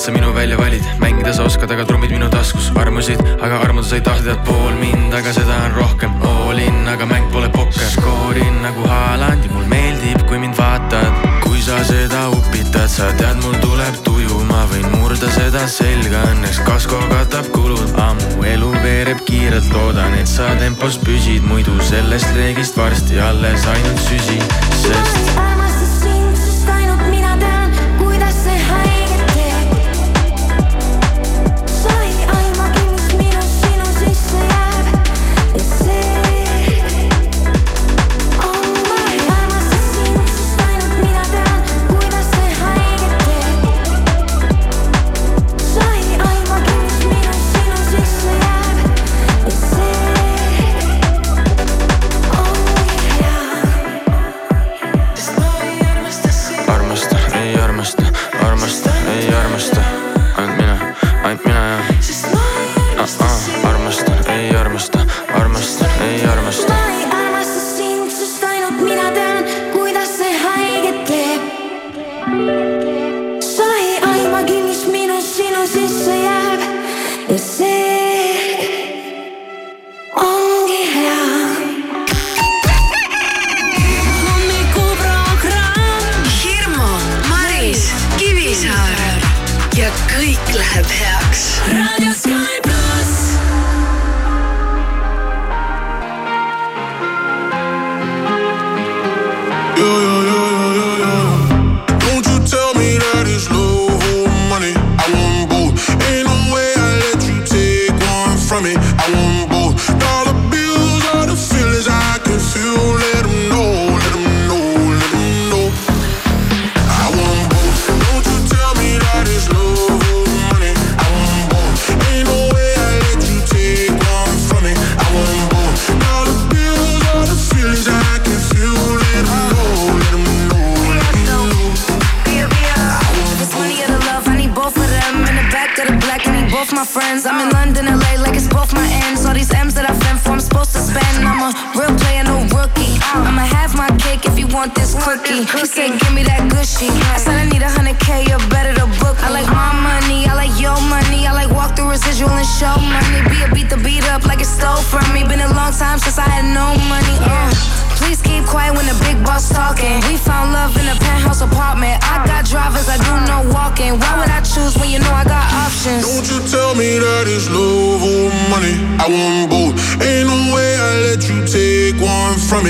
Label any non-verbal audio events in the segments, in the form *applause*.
et sa minu välja valid, mängida sa oskad, aga trummid minu taskus armusid, aga armuda sa ei tahtnud, et pool mind, aga seda on rohkem. All in, aga mäng pole pokker, skoorin nagu Haaland ja mul meeldib, kui mind vaatad. kui sa seda upitad, sa tead, mul tuleb tuju, ma võin murda seda selga, õnneks kasko katab kulud. ammu elu veereb kiirelt, loodan, et sa tempos püsid, muidu sellest reegist varsti alles ainult süsi, sest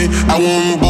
I won't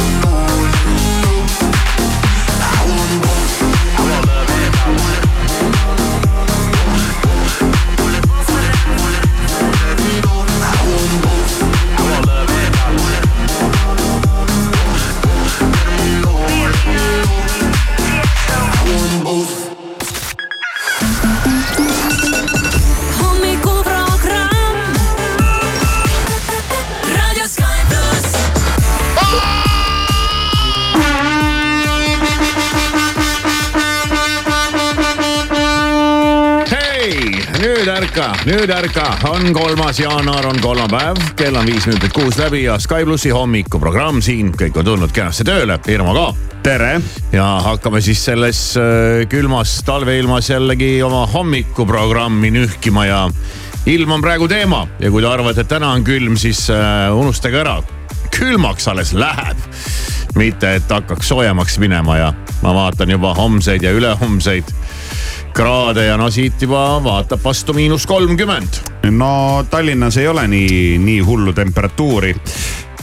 nüüd ärka, on kolmas jaanuar, on kolmapäev, kell on viis minutit kuus läbi ja Sky plussi hommikuprogramm siin, kõik on tulnud kenasti tööle, Irmo ka. tere. ja hakkame siis selles äh, külmas talveilmas jällegi oma hommikuprogrammi nühkima ja ilm on praegu teema ja kui te arvate, et täna on külm, siis äh, unustage ära, külmaks alles läheb. mitte, et hakkaks soojemaks minema ja ma vaatan juba homseid ja ülehomseid kraade ja no siit juba vaatab vastu miinus kolmkümmend. no Tallinnas ei ole nii, nii hullu temperatuuri.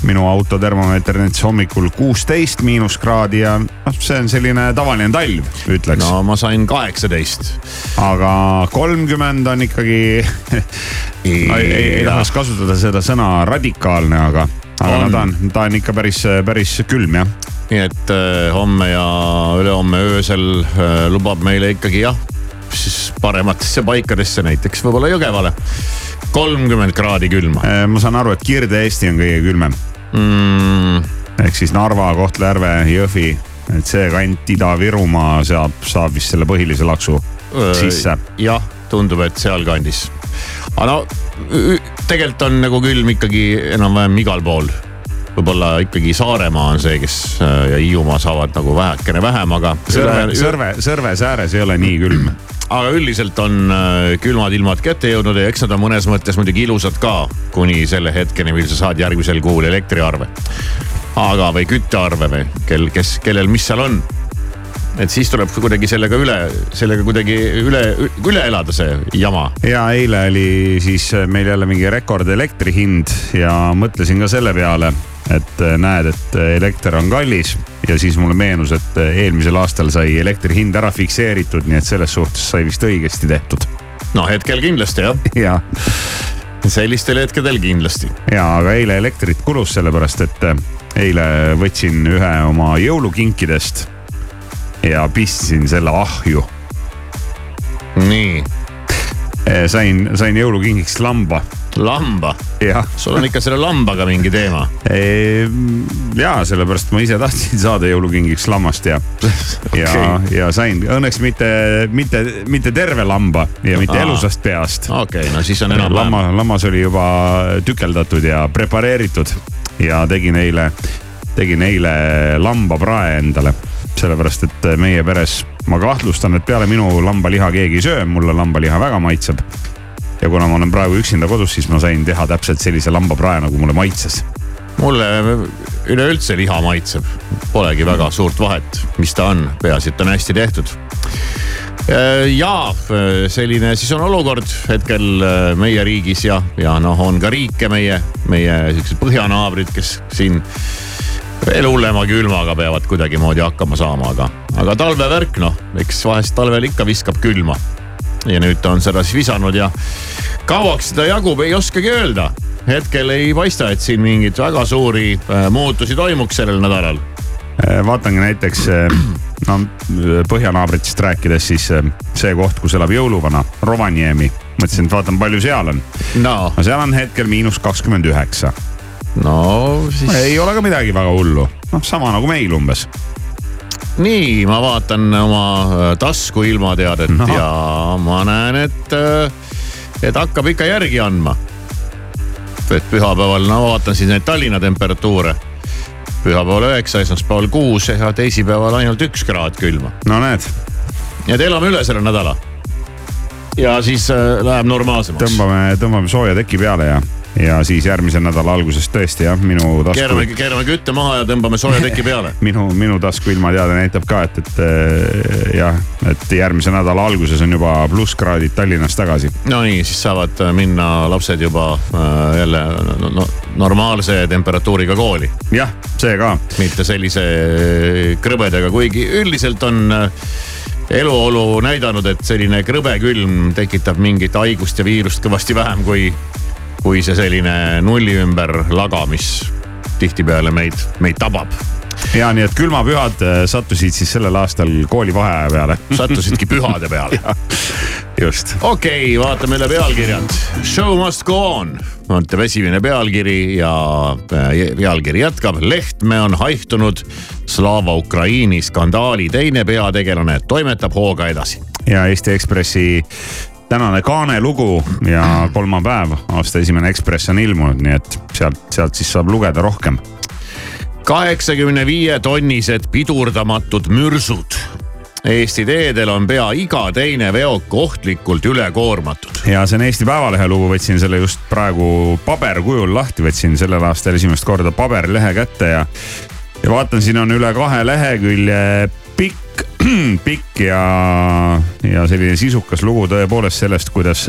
minu auto termomeeter näitas hommikul kuusteist miinuskraadi ja noh, see on selline tavaline talv, ütleks. no ma sain kaheksateist. aga kolmkümmend on ikkagi no, *laughs* ei, ei, tahaks kasutada seda sõna radikaalne, aga, aga no ta on, ta on ikka päris, päris külm jah nii et äh, homme ja ülehomme öösel äh, lubab meile ikkagi jah, siis parematesse paikadesse, näiteks võib-olla Jõgevale. kolmkümmend kraadi külma. Äh, ma saan aru, et Kirde-Eesti on kõige külmem mm.. ehk siis Narva, Kohtla-Järve, Jõhvi, et see kant Ida-Virumaa saab, saab vist selle põhilise laksu sisse. jah, tundub, et sealkandis. aga no tegelikult on nagu külm ikkagi enam-vähem igal pool võib-olla ikkagi Saaremaa on see, kes ja Hiiumaa saavad nagu vähekene vähem, aga. Sõrve, Sõrve, Sõrves ääres ei ole nii külm aga üldiselt on külmad ilmad kätte jõudnud ja eks nad on mõnes mõttes muidugi ilusad ka, kuni selle hetkeni, mil sa saad järgmisel kuul elektriarve. aga, või küttearve või kel, kes, kellel, mis seal on. et siis tuleb kuidagi sellega üle, sellega kuidagi üle, üle elada see jama. ja eile oli siis meil jälle mingi rekord elektri hind ja mõtlesin ka selle peale et näed, et elekter on kallis ja siis mulle meenus, et eelmisel aastal sai elektri hind ära fikseeritud, nii et selles suhtes sai vist õigesti tehtud. no hetkel kindlasti jah. *laughs* jah. sellistel hetkedel kindlasti. ja, aga eile elektrit kulus sellepärast, et eile võtsin ühe oma jõulukinkidest ja pistsin selle ahju. nii. sain, sain jõulukingiks lamba lamba? sul on ikka selle lambaga mingi teema? ja sellepärast ma ise tahtsin saada jõulukingiks lammast ja okay., ja, ja sain õnneks mitte, mitte, mitte terve lamba ja mitte Aa. elusast peast. okei okay,, no siis on enam-vähem. lamma, lammas oli juba tükeldatud ja prepareeritud ja tegin eile, tegin eile lambaprae endale sellepärast, et meie peres ma kahtlustan, et peale minu lambaliha keegi ei söö, mulle lambaliha väga maitseb ja kuna ma olen praegu üksinda kodus, siis ma sain teha täpselt sellise lambaprae, nagu mulle maitses. mulle üleüldse liha maitseb, polegi väga suurt vahet, mis ta on, peaasi, et on hästi tehtud. ja selline siis on olukord hetkel meie riigis ja, ja noh, on ka riike meie, meie siuksed põhjanaabrid, kes siin veel hullema külmaga peavad kuidagimoodi hakkama saama, aga, aga talvevärk noh, eks vahest talvel ikka viskab külma ja nüüd ta on seda siis visanud ja kauaks seda jagub, ei oskagi öelda. hetkel ei paista, et siin mingeid väga suuri äh, muutusi toimuks sellel nädalal. Äh, vaatangi näiteks äh, no põhjanaabritest rääkides, siis see koht, kus elab jõuluvana, Rovaniemi. mõtlesin, et vaatan, palju seal on no.. no seal on hetkel miinus kakskümmend üheksa. no siis. ei ole ka midagi väga hullu, noh sama nagu meil umbes nii, ma vaatan oma äh, tasku ilmateadet no. ja ma näen, et, äh, et hakkab ikka järgi andma. et pühapäeval, no vaatan siis neid Tallinna temperatuure. pühapäeval üheksa, esmaspäeval kuus ja teisipäeval ainult üks kraad külma. no näed. nii et elame üle selle nädala. ja siis äh, läheb normaalsemaks. tõmbame, tõmbame sooja teki peale ja ja siis järgmise nädala alguses tõesti jah, minu tasku. keerame, keerame kütte maha ja tõmbame sooja teki peale *laughs* minu, minu tasku ilmateade näitab ka, et, et äh, jah, et järgmise nädala alguses on juba plusskraadid Tallinnas tagasi. no nii, siis saavad äh, minna lapsed juba äh, jälle no, no, normaalse temperatuuriga kooli. jah, see ka. mitte sellise krõbedaga, kuigi üldiselt on eluolu näidanud, et selline krõbe külm tekitab mingit haigust ja viirust kõvasti vähem kui kui see selline nulli ümber laga, mis tihtipeale meid, meid tabab ja nii, et külmapühad äh, sattusid siis sellel aastal koolivaheaja peale. sattusidki *laughs* pühade peale just. okei okay,, vaatame üle pealkirjad. Show must go on on esimene pealkiri ja äh, pealkiri jätkab. Lehtme on haihtunud Slava Ukraini skandaali teine peategelane toimetab hooga edasi. ja Eesti Ekspressi tänane kaane lugu ja *clears throat* kolmapäev, aasta esimene Ekspress on ilmunud, nii et sealt, sealt siis saab lugeda rohkem. kaheksakümne viie tonnised pidurdamatud mürsud. Eesti teedel on pea iga teine veok ohtlikult ülekoormatud. ja see on Eesti Päevalehe lugu, võtsin selle just praegu paberkujul lahti, võtsin sellel aastal esimest korda paberlehe kätte ja. ja vaatan, siin on üle kahe lehekülje pikk, *clears throat* pikk ja, ja selline sisukas lugu tõepoolest sellest, kuidas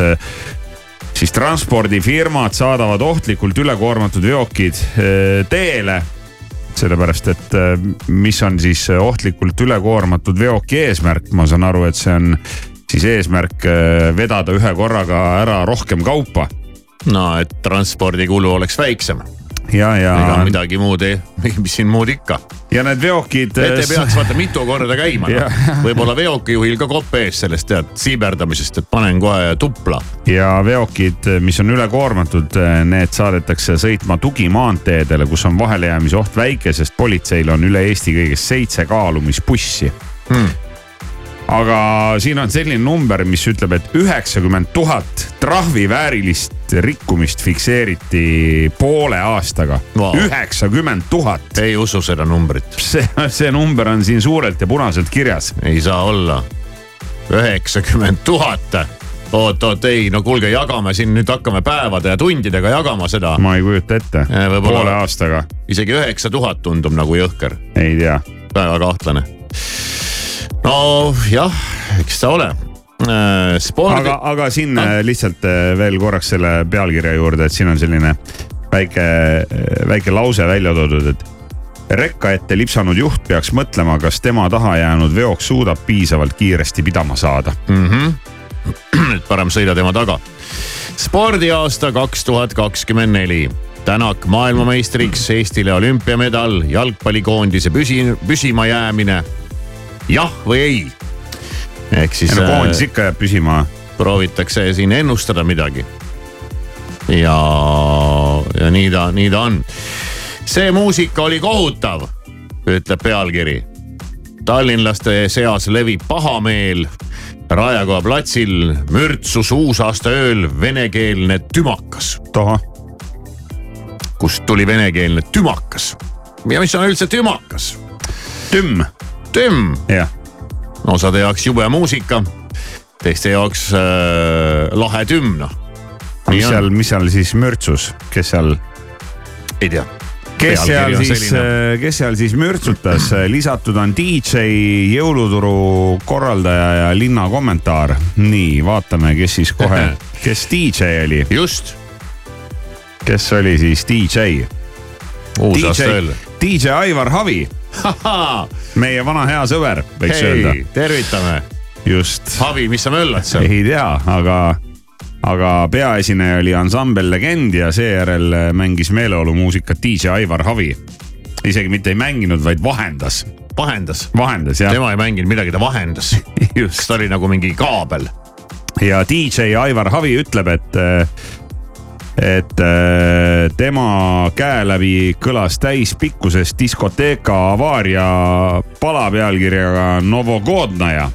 siis transpordifirmad saadavad ohtlikult ülekoormatud veokid eh, teele. Sellepärast et äh, mis on siis ohtlikult ülekoormatud veoki eesmärk, ma saan aru, et see on siis eesmärk vedada ühe korraga ära rohkem kaupa. no et transpordikulu oleks väiksem ja, ja. ega midagi muud *laughs* ei, mis siin muud ikka. ja need veokid. et ei peaks vaata mitu korda käima *laughs* no.. võib-olla veokijuhil ka kopp ees sellest tead siiberdamisest, et panen kohe tupla. ja veokid, mis on ülekoormatud, need saadetakse sõitma tugimaanteedele, kus on vahelejäämise oht väike, sest politseil on üle Eesti kõigest seitse kaalumisbussi hmm aga siin on selline number, mis ütleb, et üheksakümmend tuhat trahviväärilist rikkumist fikseeriti poole aastaga üheksakümmend tuhat. ei usu seda numbrit. see, see number on siin suurelt ja punaselt kirjas. ei saa olla. üheksakümmend tuhat oot, oot, ei, no kuulge, jagame siin nüüd hakkame päevade ja tundidega jagama seda. ma ei kujuta ette. poole aastaga. isegi üheksa tuhat tundub nagu jõhker. ei tea. väga kahtlane nojah, eks ta ole äh, spordi. aga, aga siin ah. lihtsalt äh, veel korraks selle pealkirja juurde, et siin on selline väike, väike lause välja toodud, et rekka ette lipsanud juht peaks mõtlema, kas tema taha jäänud veok suudab piisavalt kiiresti pidama saada mm. -hmm. et parem sõida tema taga. spordiaasta kaks tuhat kakskümmend neli Tänak maailmameistriks, Eestile olümpiamedal, jalgpallikoondise püsi, püsima jäämine jah või ei. ehk siis. no koondis äh, ikka jääb püsima. proovitakse siin ennustada midagi. ja, ja nii ta, nii ta on. see muusika oli kohutav, ütleb pealkiri. tallinlaste seas levib pahameel. Raekoja platsil mürtsus uusaasta ööl venekeelne tümakas. kust tuli venekeelne tümakas? ja mis on üldse tümakas? tümm Jah. osade jaoks jube muusika, teiste jaoks äh, lahe tümm noh. mis seal, mis seal siis mürtsus, kes seal? ei tea kes seal siis, äh, kes seal siis mürtsutas, *clears throat* lisatud on DJ, jõuluturu korraldaja ja linna kommentaar. nii, vaatame, kes siis kohe, *laughs* kes DJ oli. just. kes oli siis DJ? uusast veel. DJ Aivar Havi meie vana hea sõber, võiks hey, öelda. tervitame. just. Havi, mis sa möllad seal? ei tea, aga, aga peaesineja oli ansambel Legend ja seejärel mängis meeleolumuusikat DJ Aivar Havi. isegi mitte ei mänginud, vaid vahendas. vahendas? vahendas jah. tema ei mänginud midagi, ta vahendas *laughs* just, ta oli nagu mingi kaabel. ja DJ Aivar Havi ütleb, et et äh, tema käe läbi kõlas täispikkuses diskoteeka avaaria pala pealkirjaga Novogodnaja.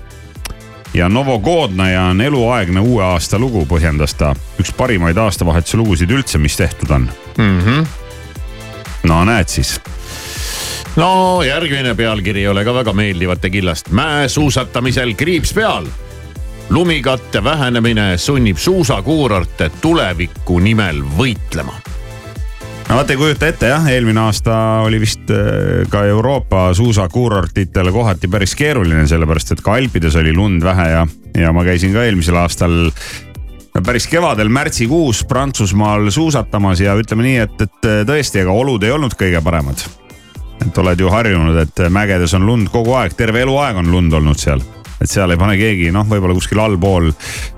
ja Novogodnaja on eluaegne uue aasta lugu, põhjendas ta. üks parimaid aastavahetuse lugusid üldse, mis tehtud on mm. -hmm. no näed siis no järgmine pealkiri ei ole ka väga meeldivate killast. mäesuusatamisel kriips peal lumikatte vähenemine sunnib suusakuurorte tuleviku nimel võitlema no vaata ei kujuta ette jah, eelmine aasta oli vist äh, ka Euroopa suusakuurortitel kohati päris keeruline, sellepärast et ka Alpides oli lund vähe ja, ja ma käisin ka eelmisel aastal päris kevadel märtsikuus Prantsusmaal suusatamas ja ütleme nii, et, et tõesti, ega olud ei olnud kõige paremad. et oled ju harjunud, et mägedes on lund kogu aeg, terve eluaeg on lund olnud seal et seal ei pane keegi, noh, võib-olla kuskil allpool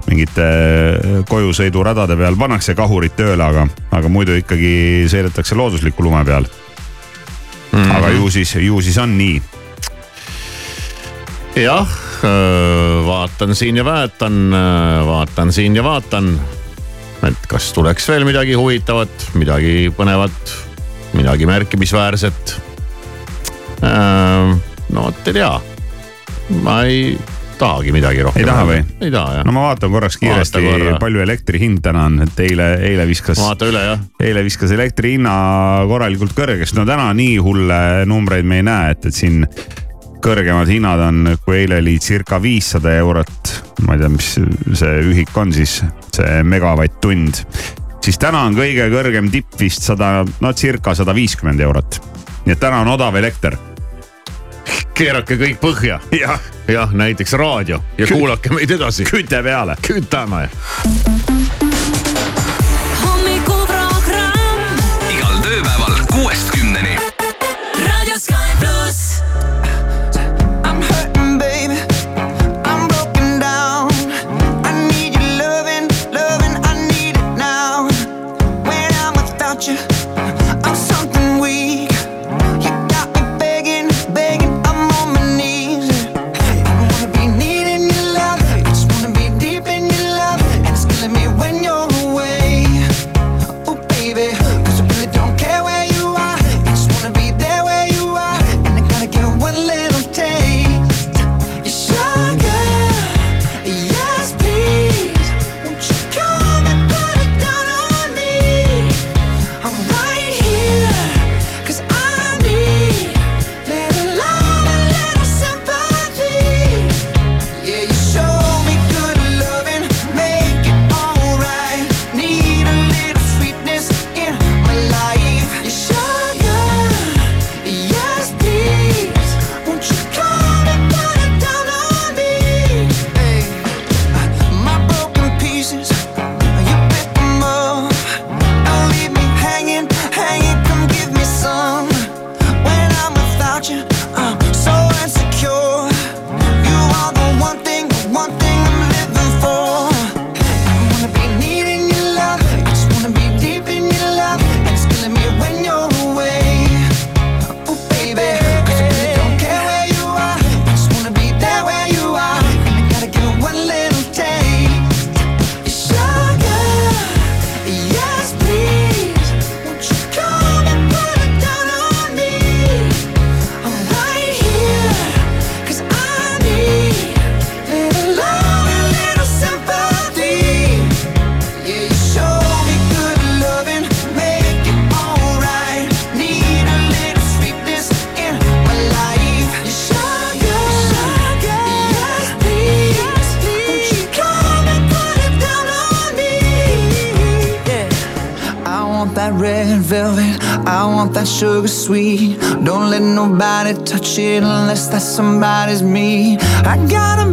mingite äh, kojusõiduradade peal pannakse kahurid tööle, aga, aga muidu ikkagi sõidetakse loodusliku lume peal mm. -hmm. aga ju siis, ju siis on nii. jah, äh, vaatan siin ja vaatan, äh, vaatan siin ja vaatan. et kas tuleks veel midagi huvitavat, midagi põnevat, midagi märkimisväärset. no vot ei tea ma ei tahagi midagi rohkem. ei taha või? ei taha jah. no ma vaatan korraks kiiresti, korra. palju elektri hind täna on, et eile, eile viskas. vaata üle jah. eile viskas elektri hinna korralikult kõrgeks, no täna nii hulle numbreid me ei näe, et, et siin kõrgemad hinnad on, kui eile oli circa viissada eurot. ma ei tea, mis see ühik on siis, see megavatt-tund. siis täna on kõige kõrgem tipp vist sada, no circa sada viiskümmend eurot. nii et täna on odav elekter keerake kõik põhja ja.. jah, näiteks raadio ja Kü kuulake meid edasi. küte peale. kütame. that somebody's me. I gotta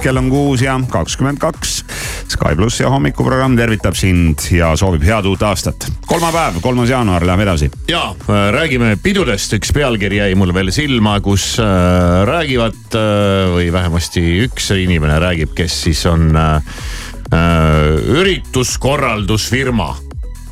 hommikust, kell on kuus ja kakskümmend kaks. Sky pluss ja hommikuprogramm tervitab sind ja soovib head uut aastat. kolmapäev, kolmas jaanuar, läheme edasi. ja räägime pidudest, üks pealkiri jäi mulle veel silma, kus äh, räägivad äh, või vähemasti üks inimene räägib, kes siis on äh, ürituskorraldusfirma.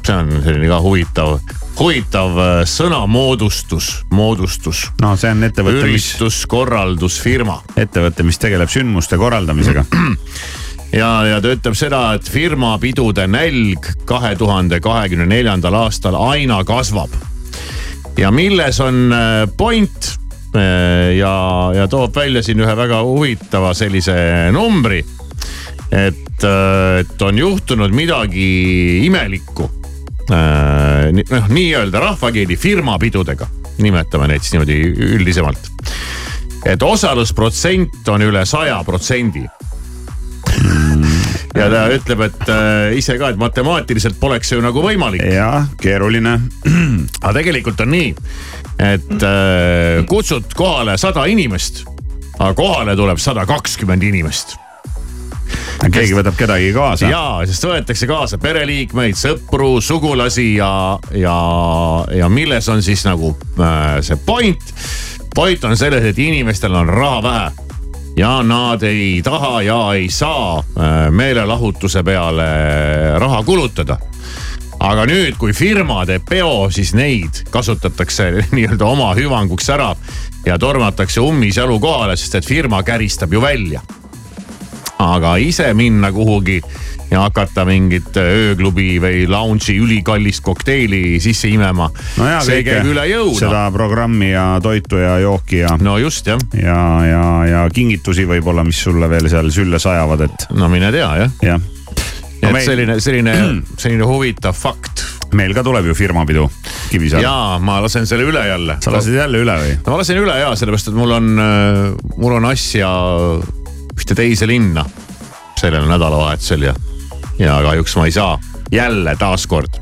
See on selline ka huvitav, huvitav äh, sõnamoodustus, moodustus. no see on ettevõte, ürituskorraldusfirma ettevõte, mis tegeleb sündmuste korraldamisega. *clears throat* ja, ja ta ütleb seda, et firma pidude nälg kahe tuhande kahekümne neljandal aastal aina kasvab. ja milles on äh, point Äh, ja, ja toob välja siin ühe väga huvitava sellise numbri. et, et on juhtunud midagi imelikku. Noh, nii-öelda rahvakeeli firmapidudega, nimetame neid siis niimoodi üldisemalt. et osalusprotsent on üle saja protsendi ja ta ütleb, et äh, ise ka, et matemaatiliselt poleks see ju nagu võimalik. jah, keeruline. *clears throat* aga tegelikult on nii, et äh, kutsud kohale sada inimest, aga kohale tuleb sada kakskümmend inimest keegi võtab kedagi kaasa. ja, sest võetakse kaasa pereliikmeid, sõpru, sugulasi ja, ja, ja milles on siis nagu äh, see point. point on selles, et inimestel on raha vähe ja nad ei taha ja ei saa äh, meelelahutuse peale raha kulutada aga nüüd, kui firma teeb peo, siis neid kasutatakse *laughs* nii-öelda oma hüvanguks ära ja tormatakse ummisjalu kohale, sest et firma käristab ju välja. Aga ise minna kuhugi ja hakata mingit ööklubi või lounge'i ülikallist kokteili sisse imema no jaa, see käib üle jõu. seda programmi ja toitu ja jooki ja. no just jah. ja, ja, ja kingitusi võib-olla, mis sulle veel seal sülle sajavad, et. no mine tea jah. jah no, et meil... selline, selline, *clears throat* selline huvitav fakt. meil ka tuleb ju firmapidu Kivisaar. jaa, ma lasen selle üle jälle. sa lasid jälle üle või? ma lasen üle ja sellepärast, et mul on, mul on asja ühte teise linna sellel nädalavahetusel ja ja kahjuks ma ei saa jälle taaskord.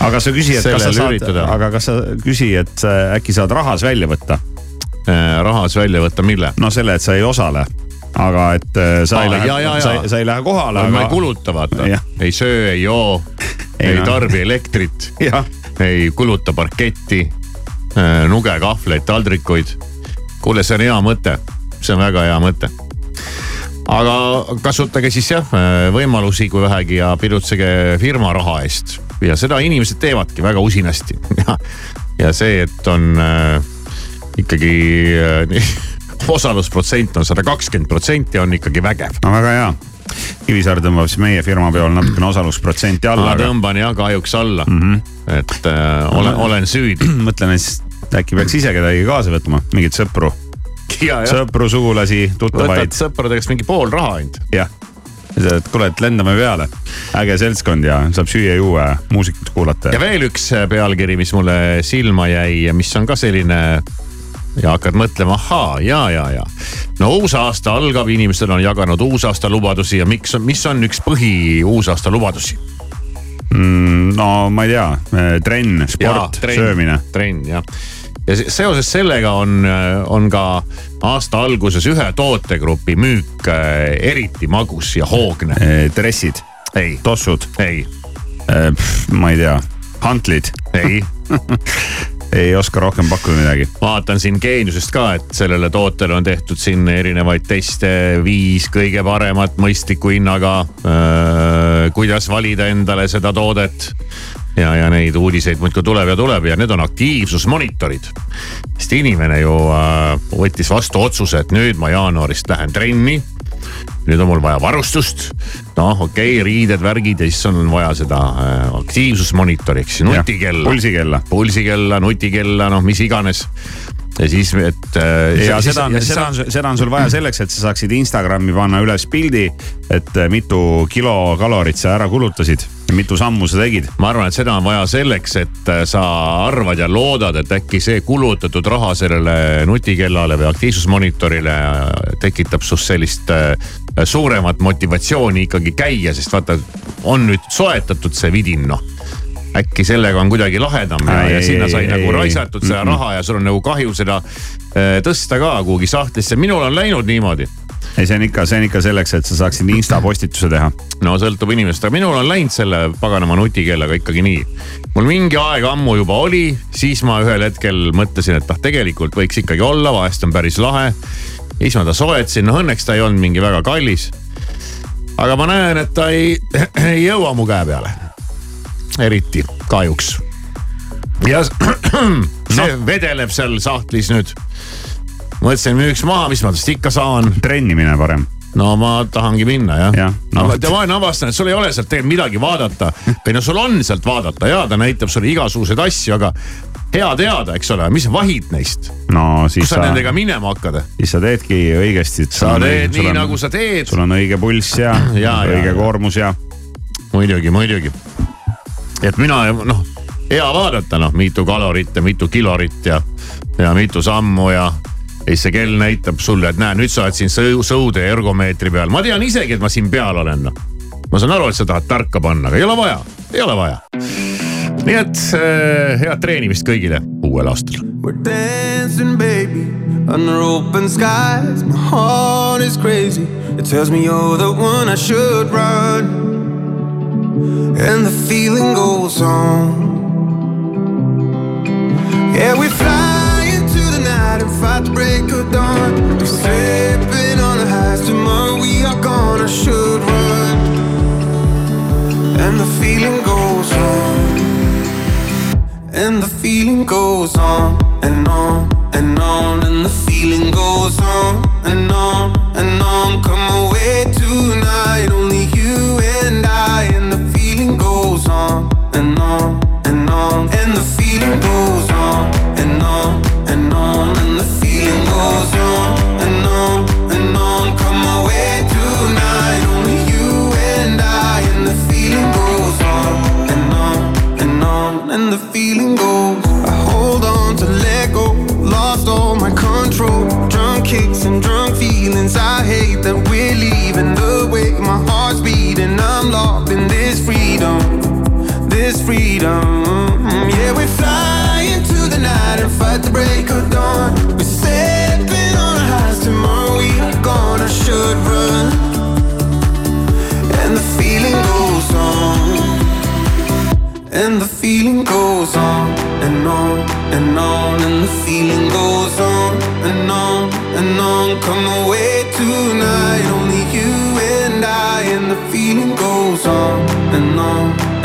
aga sa küsi, et kas sa saad, aga kas sa küsi, et äkki saad rahas välja võtta? rahas välja võtta, mille? no selle, et sa ei osale aga et äh, sa Aa, ei lähe, sa, sa ei lähe kohale. aga ma ei kuluta, vaata. ei söö, ei joo, *laughs* ei, ei no. tarbi elektrit, ei kuluta parketti, äh, nuge kahvleid, taldrikuid. kuule, see on hea mõte, see on väga hea mõte aga kasutage siis jah võimalusi, kui vähegi ja pidutsege firma raha eest ja seda inimesed teevadki väga usinasti *laughs* ja, see, et on äh, ikkagi äh, *laughs* osalusprotsent on sada kakskümmend protsenti, on ikkagi vägev. no väga hea. Kivisaar tõmbab siis meie firma peol natukene osalusprotsenti alla. ma aga... tõmban jah kahjuks alla mm, -hmm. et äh, olen, olen süüdi. *clears throat* mõtlen, et äkki peaks ise kedagi kaasa võtma, mingeid sõpru *laughs* sõpru, sugulasi, tuttavaid. võtad sõprade käest mingi pool raha ainult. jah, et kuule, et lendame peale, äge seltskond ja saab süüa-juua ja muusikat kuulata. ja veel üks äh, pealkiri, mis mulle silma jäi ja mis on ka selline ja hakkad mõtlema, ahaa, ja, ja, ja. no uus aasta algab, inimestel on jaganud uusaasta lubadusi ja miks, mis on üks põhi uusaasta lubadusi mm,? no ma ei tea, äh, trenn, sport, söömine. trenn jah ja seoses sellega on, on ka aasta alguses ühe tootegrupi müük äh, eriti magus ja hoogne. dressid? ei. tossud? ei. ma ei tea, hantlid? ei *laughs* ei oska rohkem pakkuda midagi. vaatan siin Geeniusest ka, et sellele tootele on tehtud siin erinevaid teste, viis kõige paremat mõistliku hinnaga. kuidas valida endale seda toodet ja, ja neid uudiseid muudkui tuleb ja tuleb ja need on aktiivsusmonitorid. sest inimene ju äh, võttis vastu otsuse, et nüüd ma jaanuarist lähen trenni. nüüd on mul vaja varustust, noh okei okay,, riided, värgid ja siis on vaja seda äh, aktiivsusmonitori ehk siis nutikella. pulsikella. pulsikella, nutikella, noh mis iganes ja siis, et äh,. ja seda on, seda on, seda on sul vaja selleks, et sa saaksid Instagrami panna üles pildi, et äh, mitu kilokalorit sa ära kulutasid mitu sammu sa tegid? ma arvan, et seda on vaja selleks, et äh, sa arvad ja loodad, et äkki see kulutatud raha sellele nutikellale või aktiivsusmonitorile äh, tekitab sinust sellist suuremat motivatsiooni ikkagi käia, sest vaata, on nüüd soetatud see vidin noh äkki sellega on kuidagi lahedam ja, ja sinna sai ei, nagu ei, raisatud seda raha ja sul on nagu kahju seda äh, tõsta ka kuhugi sahtlisse. minul on läinud niimoodi ei, see on ikka, see on ikka selleks, et sa saaksid insta postituse teha. no sõltub inimesest, aga minul on läinud selle paganama nutikellaga ikkagi nii. mul mingi aeg ammu juba oli, siis ma ühel hetkel mõtlesin, et ah, tegelikult võiks ikkagi olla, vahest on päris lahe. siis ma ta soetasin, noh õnneks ta ei olnud mingi väga kallis. aga ma näen, et ta ei, *clears throat* ei jõua mu käe peale. Eriti kahjuks. ja *clears throat* see no. vedeleb seal sahtlis nüüd. mõtlesin, müüks maha, mis ma tast ikka saan trenni mine parem. no ma tahangi minna jah Jah, no. aga ma olen avastanud, et sul ei ole sealt tegelikult midagi vaadata või no sul on sealt vaadata ja ta näitab sulle igasuguseid asju, aga hea teada, eks ole, mis vahid neist, no siis kus sa sa, nendega minema hakkad. siis sa teedki õigesti. sa teed nii nagu sa teed, sul on õige pulss ja, Ja, ja ja, õige ja. koormus ja muidugi, muidugi. Et mina noh, hea vaadata noh, mitu kalorit ja mitu kilorit ja, ja mitu sammu ja siis see kell näitab sulle, et näe, nüüd sa oled siin sõu- sõude ergomeetri peal, ma tean isegi, et ma siin peal olen noh. ma saan aru, et sa tahad tarka panna, aga ei ole vaja, ei ole vaja. nii et äh, head treenimist kõigile uuel aastal. We're dancing, baby, under open skies. My heart is crazy. It tells me you're the one I should run. And the feeling goes on. Yeah, we fly into the night and fight the break of dawn. We're slipping on the highs. Tomorrow we are gonna should run. And the feeling goes on. And the feeling goes on and on and on, and the feeling goes on and on and on. Come away tonight, and the feeling goes on and on and on, and the feeling goes on and on and on. Come away tonight, only you and I, and the feeling goes on and on and on, and the feeling goes. I hold on to let go, lost all my control. Drunk kicks and drunk feelings. I hate that we're this freedom. Yeah, we fly into the night and fight the break of dawn. We're stepping on our highs. Tomorrow we are gonna should run, and the feeling goes on. And the feeling goes on and on and on, and the feeling goes on and on and on. Come away tonight, only you and I, and the feeling goes on and on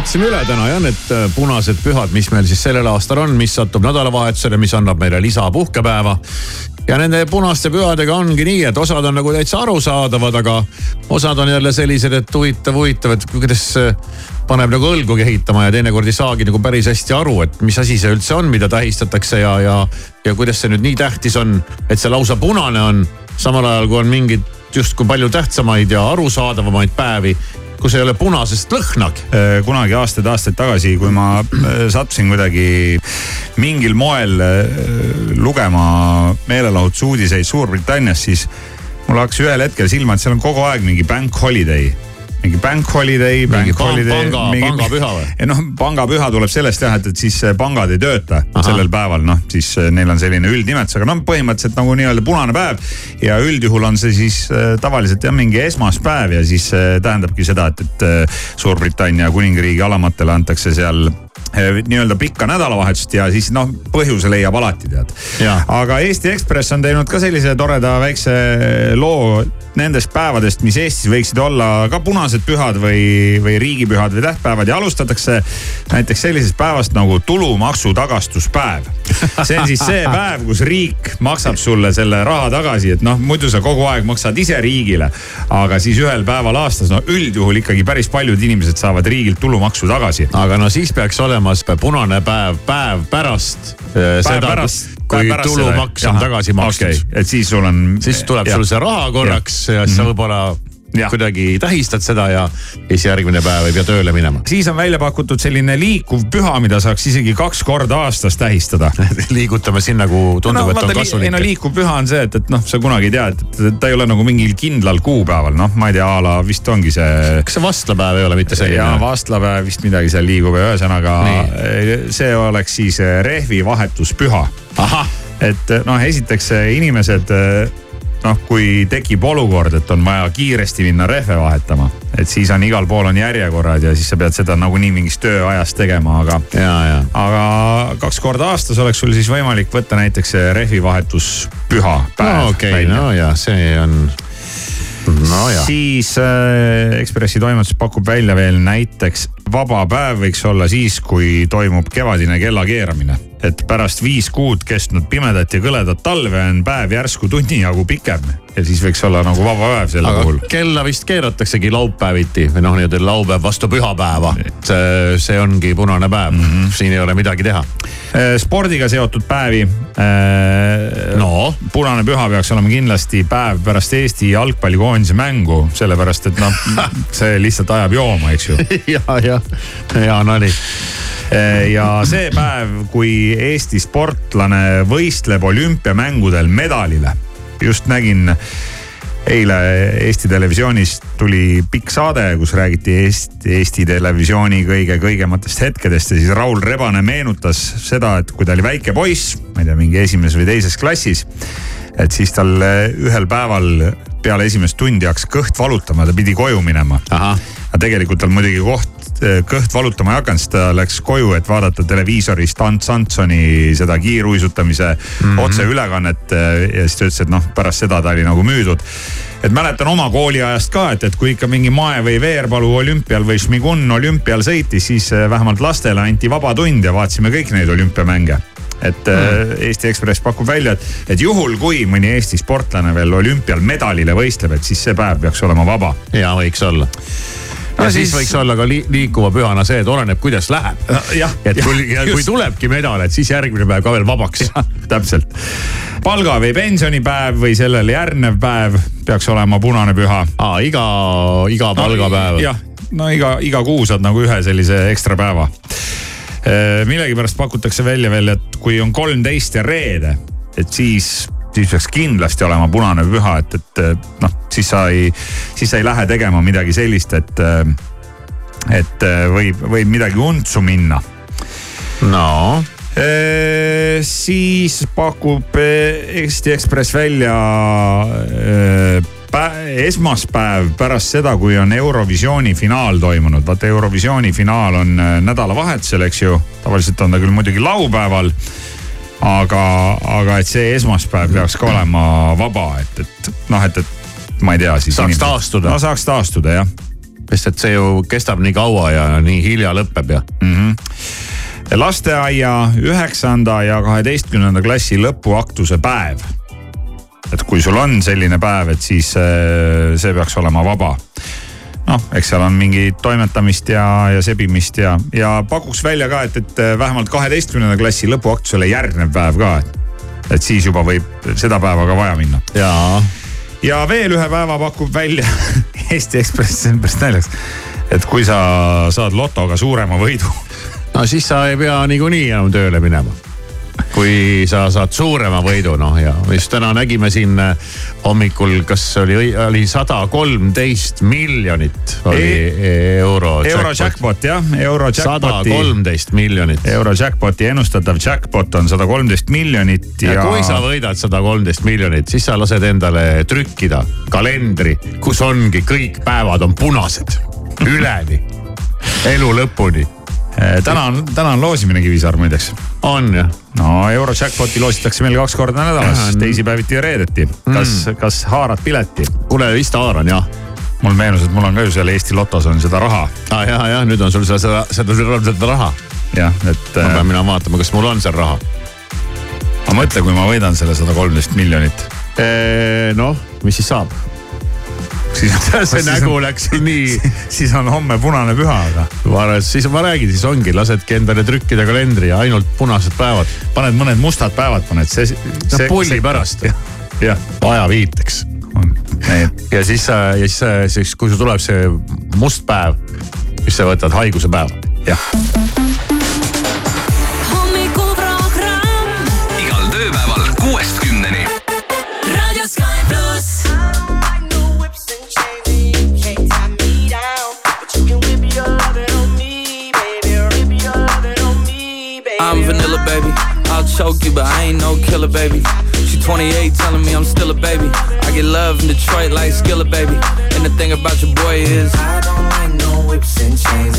vaatasime üle täna jah need äh, punased pühad, mis meil siis sellel aastal on, mis satub nädalavahetusele, mis annab meile lisapuhkepäeva. ja nende punaste pühadega ongi nii, et osad on nagu täitsa arusaadavad, aga osad on jälle sellised, et huvitav, huvitav, et kuidas paneb nagu õlgu kehitama ja teinekord ei saagi nagu päris hästi aru, et mis asi see üldse on, mida tähistatakse ja, ja, ja kuidas see nüüd nii tähtis on, et see lausa punane on, samal ajal kui on mingeid justkui palju tähtsamaid ja arusaadavamaid päevi kus ei ole punasest lõhnagi. kunagi aastaid-aastaid tagasi, kui ma äh, sattusin kuidagi mingil moel äh, lugema meelelahutusuudiseid Suurbritannias, siis mul hakkas ühel hetkel silma, et seal on kogu aeg mingi bank holiday mingi bank holiday, Mingi bank holiday. panga- pangapüha või? *laughs* noh, pangapüha tuleb sellest jah, et, et siis äh, pangad ei tööta Aha. sellel päeval, noh siis äh, neil on selline üldnimetus, aga noh, põhimõtteliselt nagu nii-öelda punane päev. ja üldjuhul on see siis äh, tavaliselt jah, mingi esmaspäev ja siis äh, tähendabki seda, et, et äh, Suurbritannia kuningriigi alamatele antakse seal nii-öelda pikka nädalavahetust ja siis noh, põhjuse leiab alati tead. aga Eesti Ekspress on teinud ka sellise toreda väikse loo nendest päevadest, mis Eestis võiksid olla ka punased pühad või, või riigipühad või tähtpäevad ja alustatakse näiteks sellisest päevast nagu tulumaksu tagastuspäev. see on siis see päev, kus riik maksab sulle selle raha tagasi, et noh, muidu sa kogu aeg maksad ise riigile. aga siis ühel päeval aastas, no üldjuhul ikkagi päris paljud inimesed saavad riigilt tulumaksu tagasi. aga no siis peaks olema see punane päev, päev pärast äh, seda, pärast- kui päev pärast tulumaks seda. on tagasi makstud okei, et siis sul on. siis tuleb sul see raha korraks ja, ja siis sa võib-olla kuidagi tähistad seda ja siis järgmine päev ei pea tööle minema. siis on välja pakutud selline liikuv püha, mida saaks isegi kaks korda aastas tähistada *laughs* liigutame sinna, kuhu tundub no,, et on li- ei kasulik no. liikuv püha on see, et, et noh, sa kunagi ei tea, et, et ta ei ole nagu mingil kindlal kuupäeval, noh, ma ei tea, a la vist ongi see. kas see vastlapäev ei ole mitte selline? jaa, vastlapäev vist midagi seal liigub ja ühesõnaga see oleks siis eh, rehvi vahetuspüha. et noh, esiteks eh, inimesed eh, noh, kui tekib olukord, et on vaja kiiresti minna rehve vahetama, et siis on igal pool on järjekorrad ja siis sa pead seda nagunii mingis tööajas tegema, aga. aga kaks korda aastas oleks sul siis võimalik võtta näiteks see rehvivahetuspüha päev no okei okay,, no ja see on, nojah. siis äh, Ekspressi toimetus pakub välja veel näiteks vaba päev võiks olla siis, kui toimub kevadine kellakeeramine. et pärast viis kuud kestnud pimedat ja kõledat talve on päev järsku tunni jagu pikem ja siis võiks olla nagu vaba päev selle aga puhul. kella vist keerataksegi laupäeviti või noh, nii-öelda laupäev vastu pühapäeva. see, see ongi punane päev mm, -hmm. siin ei ole midagi teha. Äh, spordiga seotud päevi. no punane püha peaks olema kindlasti päev pärast Eesti jalgpallikoondise mängu, sellepärast et noh, *laughs* see lihtsalt ajab jooma, eks ju. ja, ja, hea nali. ja see päev, kui Eesti sportlane võistleb olümpiamängudel medalile. just nägin eile Eesti Televisioonis tuli pikk saade, kus räägiti Eesti, Eesti Televisiooni kõige kõigematest hetkedest ja siis Raul Rebane meenutas seda, et kui ta oli väike poiss, ma ei tea, mingi esimeses või teises klassis. et siis tal ühel päeval peale esimest tundi hakkas kõht valutama, ta pidi koju minema. aga tegelikult tal muidugi koht kõht valutama ei hakanud, siis ta läks koju, et vaadata televiisorist Ants Antsoni seda kiiruisutamise mm -hmm. otseülekannet. ja siis ta ütles, et noh, pärast seda ta oli nagu müüdud et mäletan oma kooliajast ka, et, et kui ikka mingi Mae või Veerpalu olümpial või Šmigun olümpial sõitis, siis vähemalt lastele anti vaba tund ja vaatasime kõik neid olümpiamänge et mm. Eesti Ekspress pakub välja, et, et juhul, kui mõni Eesti sportlane veel olümpial medalile võistleb, et siis see päev peaks olema vaba. ja võiks olla ja, ja siis, siis võiks olla ka li liikuva pühana see, et oleneb, kuidas läheb. et kui, kui tulebki medal, et siis järgmine päev ka veel vabaks. täpselt. palga või pensionipäev või sellele järgnev päev peaks olema punane püha. aa, iga, iga palgapäev no,. jah, no iga, iga kuu saad nagu ühe sellise ekstra päeva millegipärast pakutakse välja veel, et kui on kolmteist ja reede, et siis siis peaks kindlasti olema punane püha, et, et noh, siis sa ei, siis sa ei lähe tegema midagi sellist, et, et võib, võib midagi untsu minna. no e,. siis pakub Eesti Ekspress välja e, esmaspäev pärast seda, kui on Eurovisiooni finaal toimunud. vaata Eurovisiooni finaal on nädalavahetusel, eks ju. tavaliselt on ta küll muidugi laupäeval aga, aga et see esmaspäev peaks ka olema vaba, et, et noh, et, et ma ei tea siis. saaks inimesed, taastuda. no saaks taastuda jah. sest et see ju kestab nii kaua ja nii hilja lõpeb ja mm. -hmm. lasteaia üheksanda ja kaheteistkümnenda klassi lõpuaktuse päev. et kui sul on selline päev, et siis äh, see peaks olema vaba noh, eks seal on mingi toimetamist ja, ja sebimist ja, ja pakuks välja ka, et, et vähemalt kaheteistkümnenda klassi lõpuaktusele järgnev päev ka. et siis juba võib seda päeva ka vaja minna. jaa. ja veel ühe päeva pakub välja *laughs* Eesti Ekspress, see on päris naljakas. et kui sa saad lotoga suurema võidu. no siis sa ei pea niikuinii enam tööle minema kui sa saad suurema võidu, noh ja just täna nägime siin äh, hommikul, kas oli, oli sada kolmteist miljonit oli e euro. euro jackpot jah, euro jackpoti. sada kolmteist miljonit. euro jackpoti ennustatav jackpot on sada kolmteist miljonit ja, ja. kui sa võidad sada kolmteist miljonit, siis sa lased endale trükkida kalendri, kus ongi kõik päevad on punased üleni, elu lõpuni täna on, täna on loosimine Kivisaar muideks. on jah? no euro jackpot'i loositakse meil kaks korda nädalas, teisipäeviti ja reedeti. kas mm., kas haarad pileti? kuule vist haaran jah mul meenus, et mul on ka ju seal Eesti Lotos on seda raha ah,. ja, ja nüüd on sul seda, seda, seda, seda, seda raha. jah, et. ma pean minema vaatama, kas mul on seal raha. aga mõtle, kui ma võidan selle sada kolmteist miljonit. noh, mis siis saab? Siis *laughs* see nägu on, läks *laughs* nii. siis on homme punane püha, aga. ma arvan, et siis ma räägin, siis ongi, lasedki endale trükkida kalendri ja ainult punased päevad. paned mõned mustad päevad, paned see, see. no pulli pärast. jah. ajaviiteks. ja siis, ja siis, siis kui sul tuleb see must päev, siis sa võtad haiguse päeva. jah baby. I'll choke you, but I ain't no killer, baby. She 28, telling me I'm still a baby. I get love in Detroit like Skilla, baby. And the thing about your boy is, I don't like no whips and chains,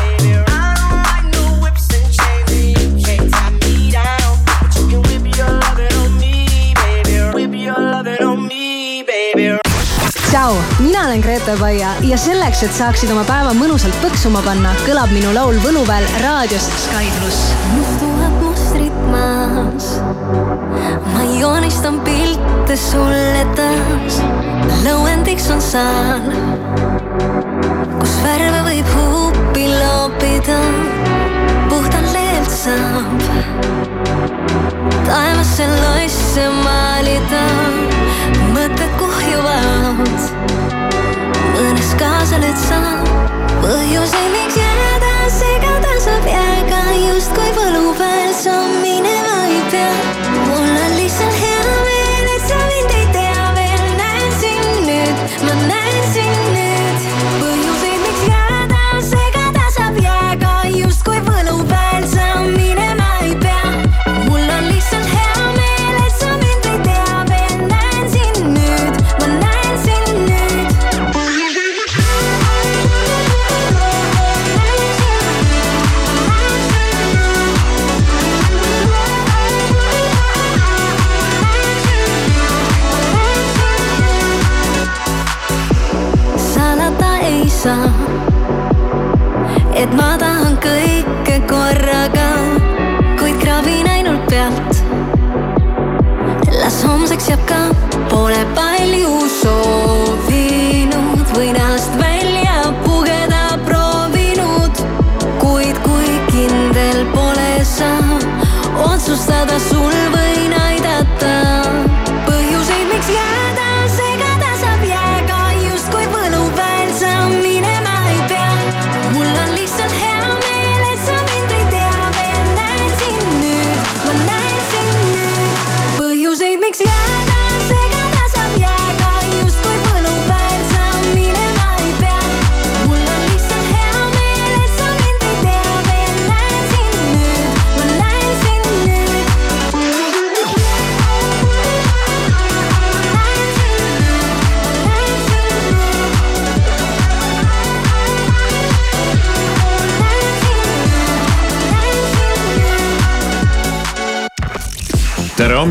Mina olen Grete Paia ja selleks, et saaksid oma päeva mõnusalt põksuma panna, kõlab minu laul Võluväel raadios Sky pluss. tuhat mustrit maas. ma joonistan pilte sulle taas. lõuendiks on saal, kus värve võib huupi loopida. puhtalt leelt saab taevasse losse maalida, mõtted kuhjuvad. mõnes kaasa lööd sa põhjuseid, miks jääda segada saab jääga justkui võluväel sa minema ei pea. mul on lihtsalt hea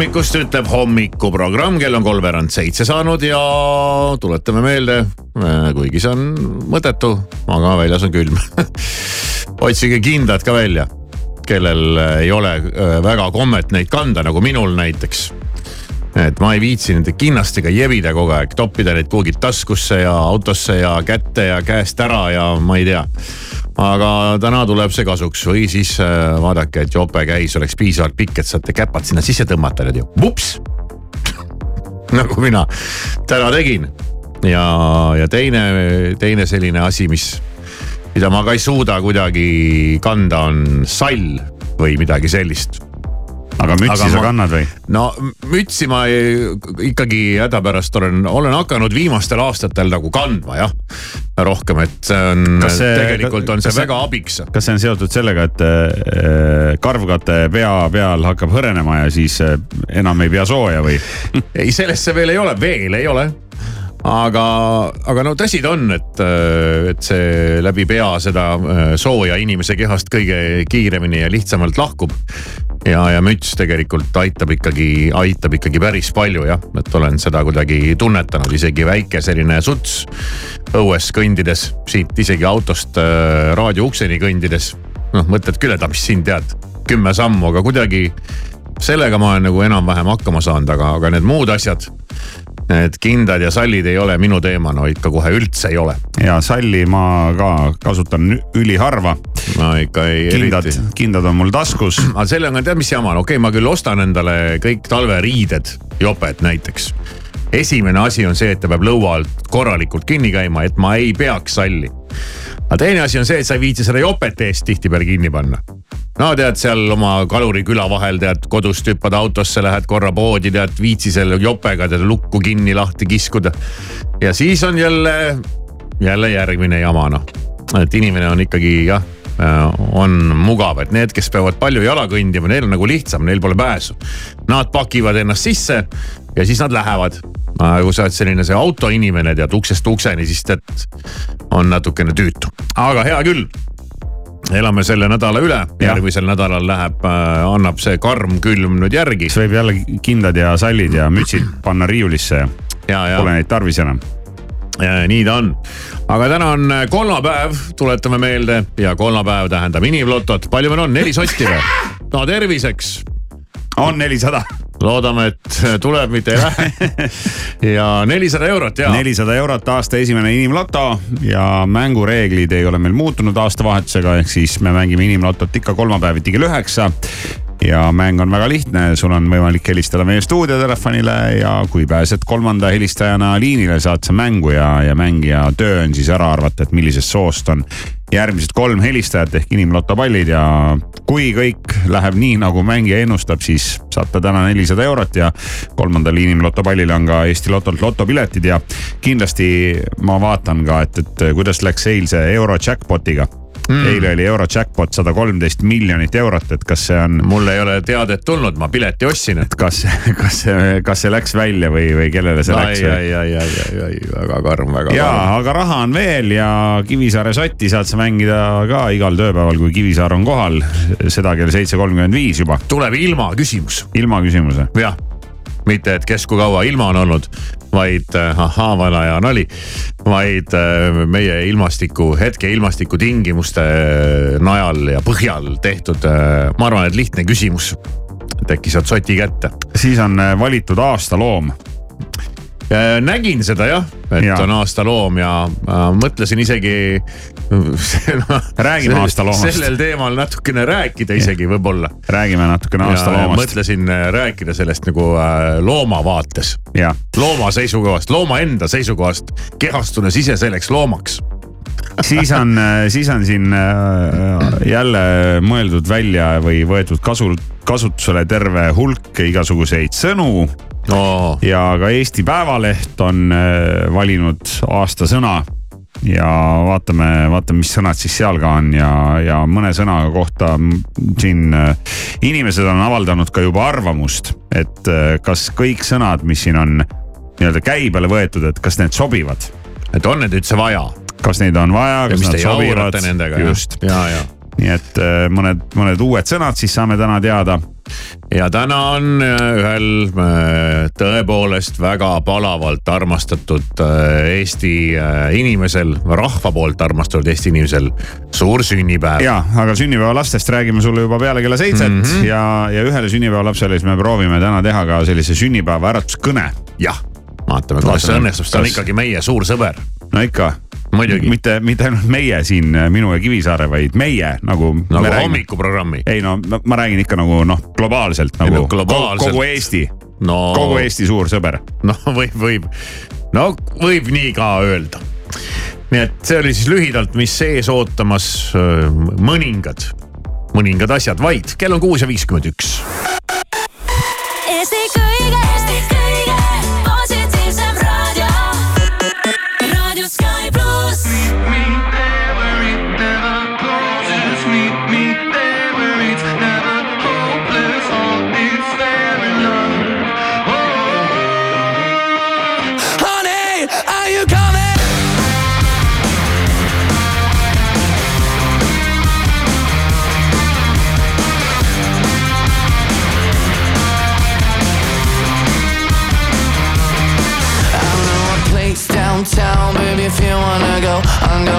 hommikust, ütleb hommikuprogramm, kell on kolmveerand seitse saanud ja tuletame meelde, kuigi see on mõttetu, aga väljas on külm. *laughs* otsige kindad ka välja, kellel ei ole äh, väga kommet neid kanda, nagu minul näiteks et ma ei viitsi nende kinnastega jebida kogu aeg, toppida neid kuhugi taskusse ja autosse ja kätte ja käest ära ja ma ei tea. Aga täna tuleb see kasuks. Või siis äh, vaadake, et jope käis oleks piisavalt pikk, et saate käpad sinna sisse tõmmata nüüd ju, vups. *laughs* nagu mina. Täna tegin. Ja, ja teine, teine selline asi, mis, mida ma ka ei suuda kuidagi kanda, on sall või midagi sellist aga mütsi Aga sa ma- kannad või? no mütsi ma ei, ikkagi hädapärast olen, olen hakanud viimastel aastatel nagu kandma jah, rohkem, et see on, tegelikult on see- väga abiks. kas see on seotud sellega, et äh, karvkate pea peal hakkab hõrenema ja siis äh, enam ei pea sooja või? ei, sellest see veel ei ole, veel ei ole aga, aga no tõsi ta on, et, et see läbi pea seda äh, sooja inimese kehast kõige kiiremini ja lihtsamalt lahkub. ja, ja müts tegelikult aitab ikkagi, aitab ikkagi päris palju jah, et olen seda kuidagi tunnetanud, isegi väike selline suts õues kõndides, siit isegi autost äh, raadio ukseni kõndides. noh, mõtled küll, et mis siin tead, kümme sammu, aga kuidagi sellega ma olen nagu enam-vähem hakkama saanud, aga, aga need muud asjad. Need kindad ja sallid ei ole minu teema, no ikka kohe üldse ei ole. ja salli ma ka kasutan üliharva. ma ikka ei. kindad, kindad on mul taskus. *clears throat* aga sellega on tead, mis jama on, okei okay,, ma küll ostan endale kõik talveriided, joped näiteks. esimene asi on see, et ta peab lõua alt korralikult kinni käima, et ma ei peaks salli. Aga teine asi on see, et sa ei viitsi seda jopet eest tihtipeale kinni panna. no tead seal oma kaluriküla vahel tead kodust hüppad autosse, lähed korra poodi, tead viitsi selle jopega tead lukku kinni lahti kiskuda. ja siis on jälle, jälle järgmine jama noh, et inimene on ikkagi jah on mugav, et need, kes peavad palju jala kõndima, neil on nagu lihtsam, neil pole pääsu. Nad pakivad ennast sisse ja siis nad lähevad. kui sa oled selline see autoinimene tead uksest ukseni, siis tead on natukene tüütu, aga hea küll elame selle nädala üle, järgmisel nädalal läheb, annab see karm külm nüüd järgi. siis võib jälle kindad ja sallid ja mütsid panna riiulisse ja, ja, ja pole neid tarvis enam. nii ta on, aga täna on kolmapäev, tuletame meelde ja kolmapäev tähendab inimlotot, palju meil on, neli sotti või? no terviseks. On nelisada. loodame, et tuleb, mitte ei lähe. *laughs* ja nelisada eurot ja. nelisada eurot aasta esimene inimloto ja mängureeglid ei ole meil muutunud aastavahetusega, ehk siis me mängime inimlotot ikka kolmapäeviti kell üheksa ja mäng on väga lihtne, sul on võimalik helistada meie stuudiotelefonile ja kui pääsed kolmanda helistajana liinile, saad sa mängu ja, ja mängija töö on siis ära arvata, et millisest soost on järgmised kolm helistajat ehk inimloto pallid ja kui kõik läheb nii, nagu mängija ennustab, siis saab ta täna nelisada eurot ja kolmandal inimloto pallil on ka Eesti Lotolt lotopiletid ja kindlasti ma vaatan ka, et, et kuidas läks eilse euro jackpot'iga mm.. eile oli euro jackpot sada kolmteist miljonit eurot, et kas see on. mul ei ole teadet tulnud, ma pileti ostsin, et. kas, kas see, *laughs* kas see läks välja või, või kellele see läks? ai, ai, ai, ai, ai, väga karm, väga ja aga raha on veel ja Kivisaare sotti saad sa mängida ka igal tööpäeval, kui Kivisaar on kohal, seda kell seitse kolmkümmend viis juba. tuleb ilma küsimus. ilma küsimuse. jah, mitte et kes kui kaua ilma on olnud, vaid äh, ahaa, vana hea nali, vaid äh, meie ilmastiku, hetke ilmastiku tingimuste äh, najal ja põhjal tehtud, ma arvan, et lihtne küsimus. et äkki saad soti kätte. siis on valitud aastaloom. Nägin seda jah, et Ja. on aastaloom ja äh, mõtlesin isegi no. *laughs* Räägime aastaloomast. sellel teemal natukene rääkida isegi võib-olla. räägime natukene aastaloomast. mõtlesin äh, rääkida sellest nagu äh, looma vaates. looma seisukohast, looma enda seisukohast, kehastunes ise selleks loomaks. Siis on, siis on siin äh, jälle mõeldud välja või võetud kasu, kasutusele terve hulk igasuguseid sõnu no.. ja ka Eesti Päevaleht on äh, valinud aastasõna ja vaatame, vaatame, mis sõnad siis seal ka on ja, ja mõne sõna kohta siin äh, inimesed on avaldanud ka juba arvamust, et äh, kas kõik sõnad, mis siin on nii-öelda käibele võetud, et kas need sobivad, et on need üldse vaja kas neid on vaja, ja kas nad sobivad just, ja, ja, nii et äh, mõned, mõned uued sõnad siis saame täna teada ja täna on äh, ühel äh, tõepoolest väga palavalt armastatud Eesti inimesel, rahva poolt armastatud Eesti inimesel suur sünnipäev. ja, aga sünnipäevalastest räägime sulle juba peale kella seitset mm -hmm. ja, ja ühele sünnipäevalapsele siis me proovime täna teha ka sellise sünnipäeva äratuskõne. jah, vaatame, kuidas see õnnestub, see on ikkagi meie suur sõber. no ikka. Muidugi. mitte, mitte ainult meie siin, minu ja Kivisaare, vaid meie nagu. nagu hommikuprogrammi. ei no ma- ma räägin ikka nagu noh, globaalselt nagu no globaalselt. kogu Eesti, no kogu Eesti suur sõber. noh, võib, võib, no võib nii ka öelda. nii et see oli siis lühidalt, mis ees ootamas öö, mõningad, mõningad asjad vaid, kell on kuus ja viiskümmend üks.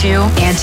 to and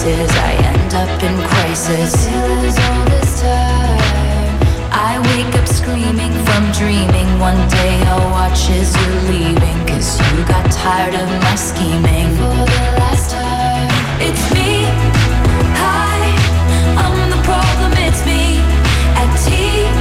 places. I end up in crisis. all this time. I wake up screaming from dreaming. One day I'll watch as you're leaving. Cause you got tired of my scheming. For the last time, it's me. Hi, I'm the problem, it's me. At tea.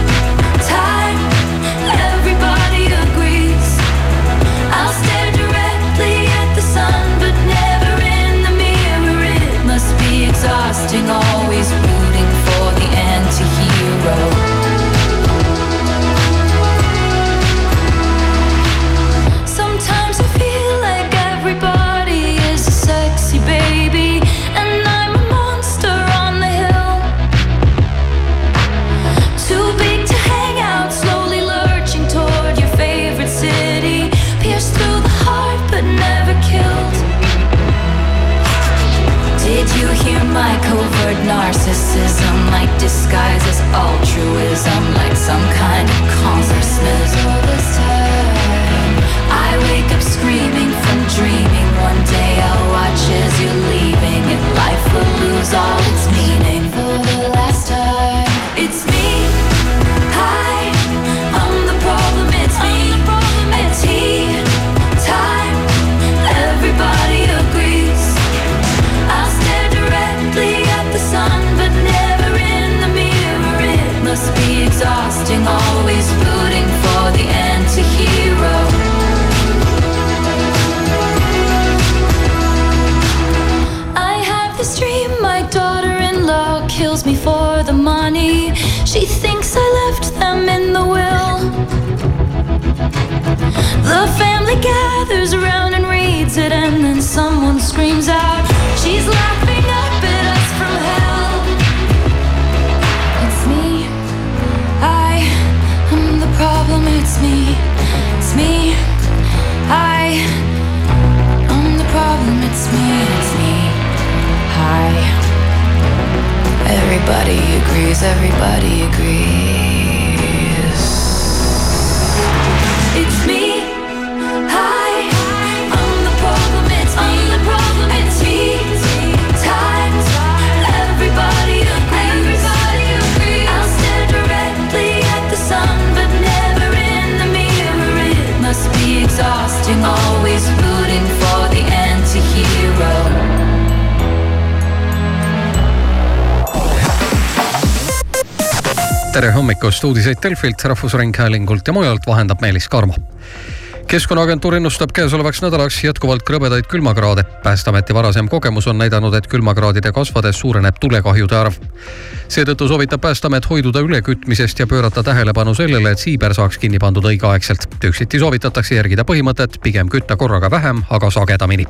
disguises altruism like some kind of consciousness. All this time, I wake up screaming from dreaming. One day I'll watch as you're leaving, and life will lose all. The family gathers around and reads it, and then someone screams out, She's laughing up at us from hell. It's me. I am the problem. It's me. It's me. I am the problem. It's me. It's me. I. Everybody agrees. Everybody agrees. Tere hommikust, uudiseid Delfilt, Rahvusringhäälingult ja mujalt vahendab Meelis Karmo keskkonnaagentuur ennustab käesolevaks nädalaks jätkuvalt krõbedaid külmakraade. päästeameti varasem kogemus on näidanud, et külmakraadide kasvades suureneb tulekahjude arv. seetõttu soovitab Päästeamet hoiduda ülekütmisest ja pöörata tähelepanu sellele, et siiber saaks kinni pandud õigeaegselt. üksiti soovitatakse järgida põhimõtet pigem kütta korraga vähem, aga sagedamini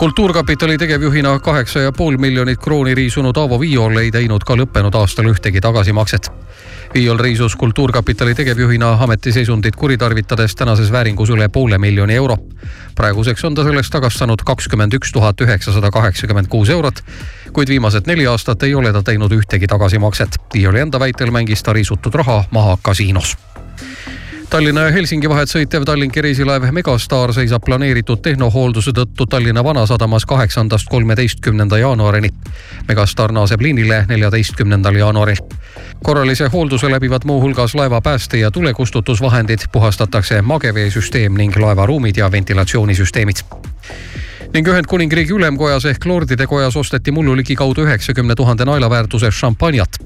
kultuurkapitali tegevjuhina kaheksa ja pool miljonit krooni riisunud Aavo Viiol ei teinud ka lõppenud aastal ühtegi tagasimakset. Viiol riisus Kultuurkapitali tegevjuhina ametiseisundit kuritarvitades tänases vääringus üle poole miljoni euro. praeguseks on ta sellest tagastanud kakskümmend üks tuhat üheksasada kaheksakümmend kuus eurot, kuid viimased neli aastat ei ole ta teinud ühtegi tagasimakset. Viioli enda väitel mängis ta riisutud raha maha kasiinos Tallinna ja Helsingi vahet sõitev Tallinki reisilaev Megastar seisab planeeritud tehnohoolduse tõttu Tallinna Vanasadamas kaheksandast kolmeteistkümnenda jaanuarini. Megastar naaseb liinile neljateistkümnendal jaanuaril. korralise hoolduse läbivad muuhulgas laeva pääste- ja tulekustutusvahendid, puhastatakse mageveesüsteem ning laevaruumid ja ventilatsioonisüsteemid ning Ühendkuningriigi ülemkojas ehk Lordide kojas osteti mullu ligikaudu üheksakümne tuhande naela väärtuses šampanjat.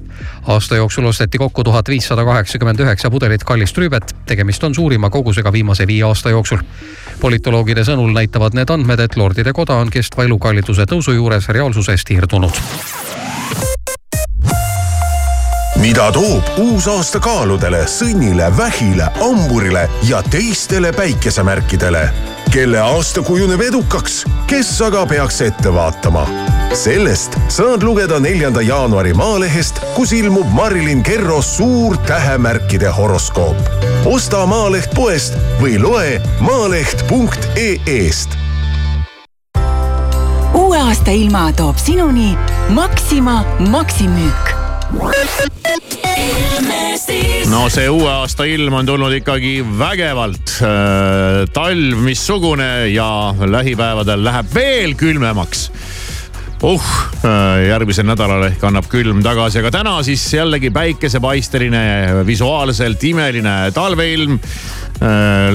aasta jooksul osteti kokku tuhat viissada kaheksakümmend üheksa pudelit kallist rüübet, tegemist on suurima kogusega viimase viie aasta jooksul. politoloogide sõnul näitavad need andmed, et Lordide koda on kestva elukalliduse tõusu juures reaalsusest irdunud mida toob uus aasta kaaludele, sõnnile, vähile, hamburile ja teistele päikesemärkidele? Kelle aasta kujuneb edukaks, kes aga peaks ette vaatama? sellest saad lugeda neljanda jaanuari Maalehest, kus ilmub Marilyn Kerro suur tähemärkide horoskoop. osta Maaleht poest või loe maaleht.ee-st uue aasta ilma toob sinuni Maxima Maximüük no see uue aasta ilm on tulnud ikkagi vägevalt. talv missugune ja lähipäevadel läheb veel külmemaks uh, järgmisel nädalal ehk annab külm tagasi, aga täna siis jällegi päikesepaisteline, visuaalselt imeline talveilm.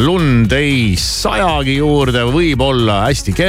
lund ei sajagi juurde, võib-olla hästi kerge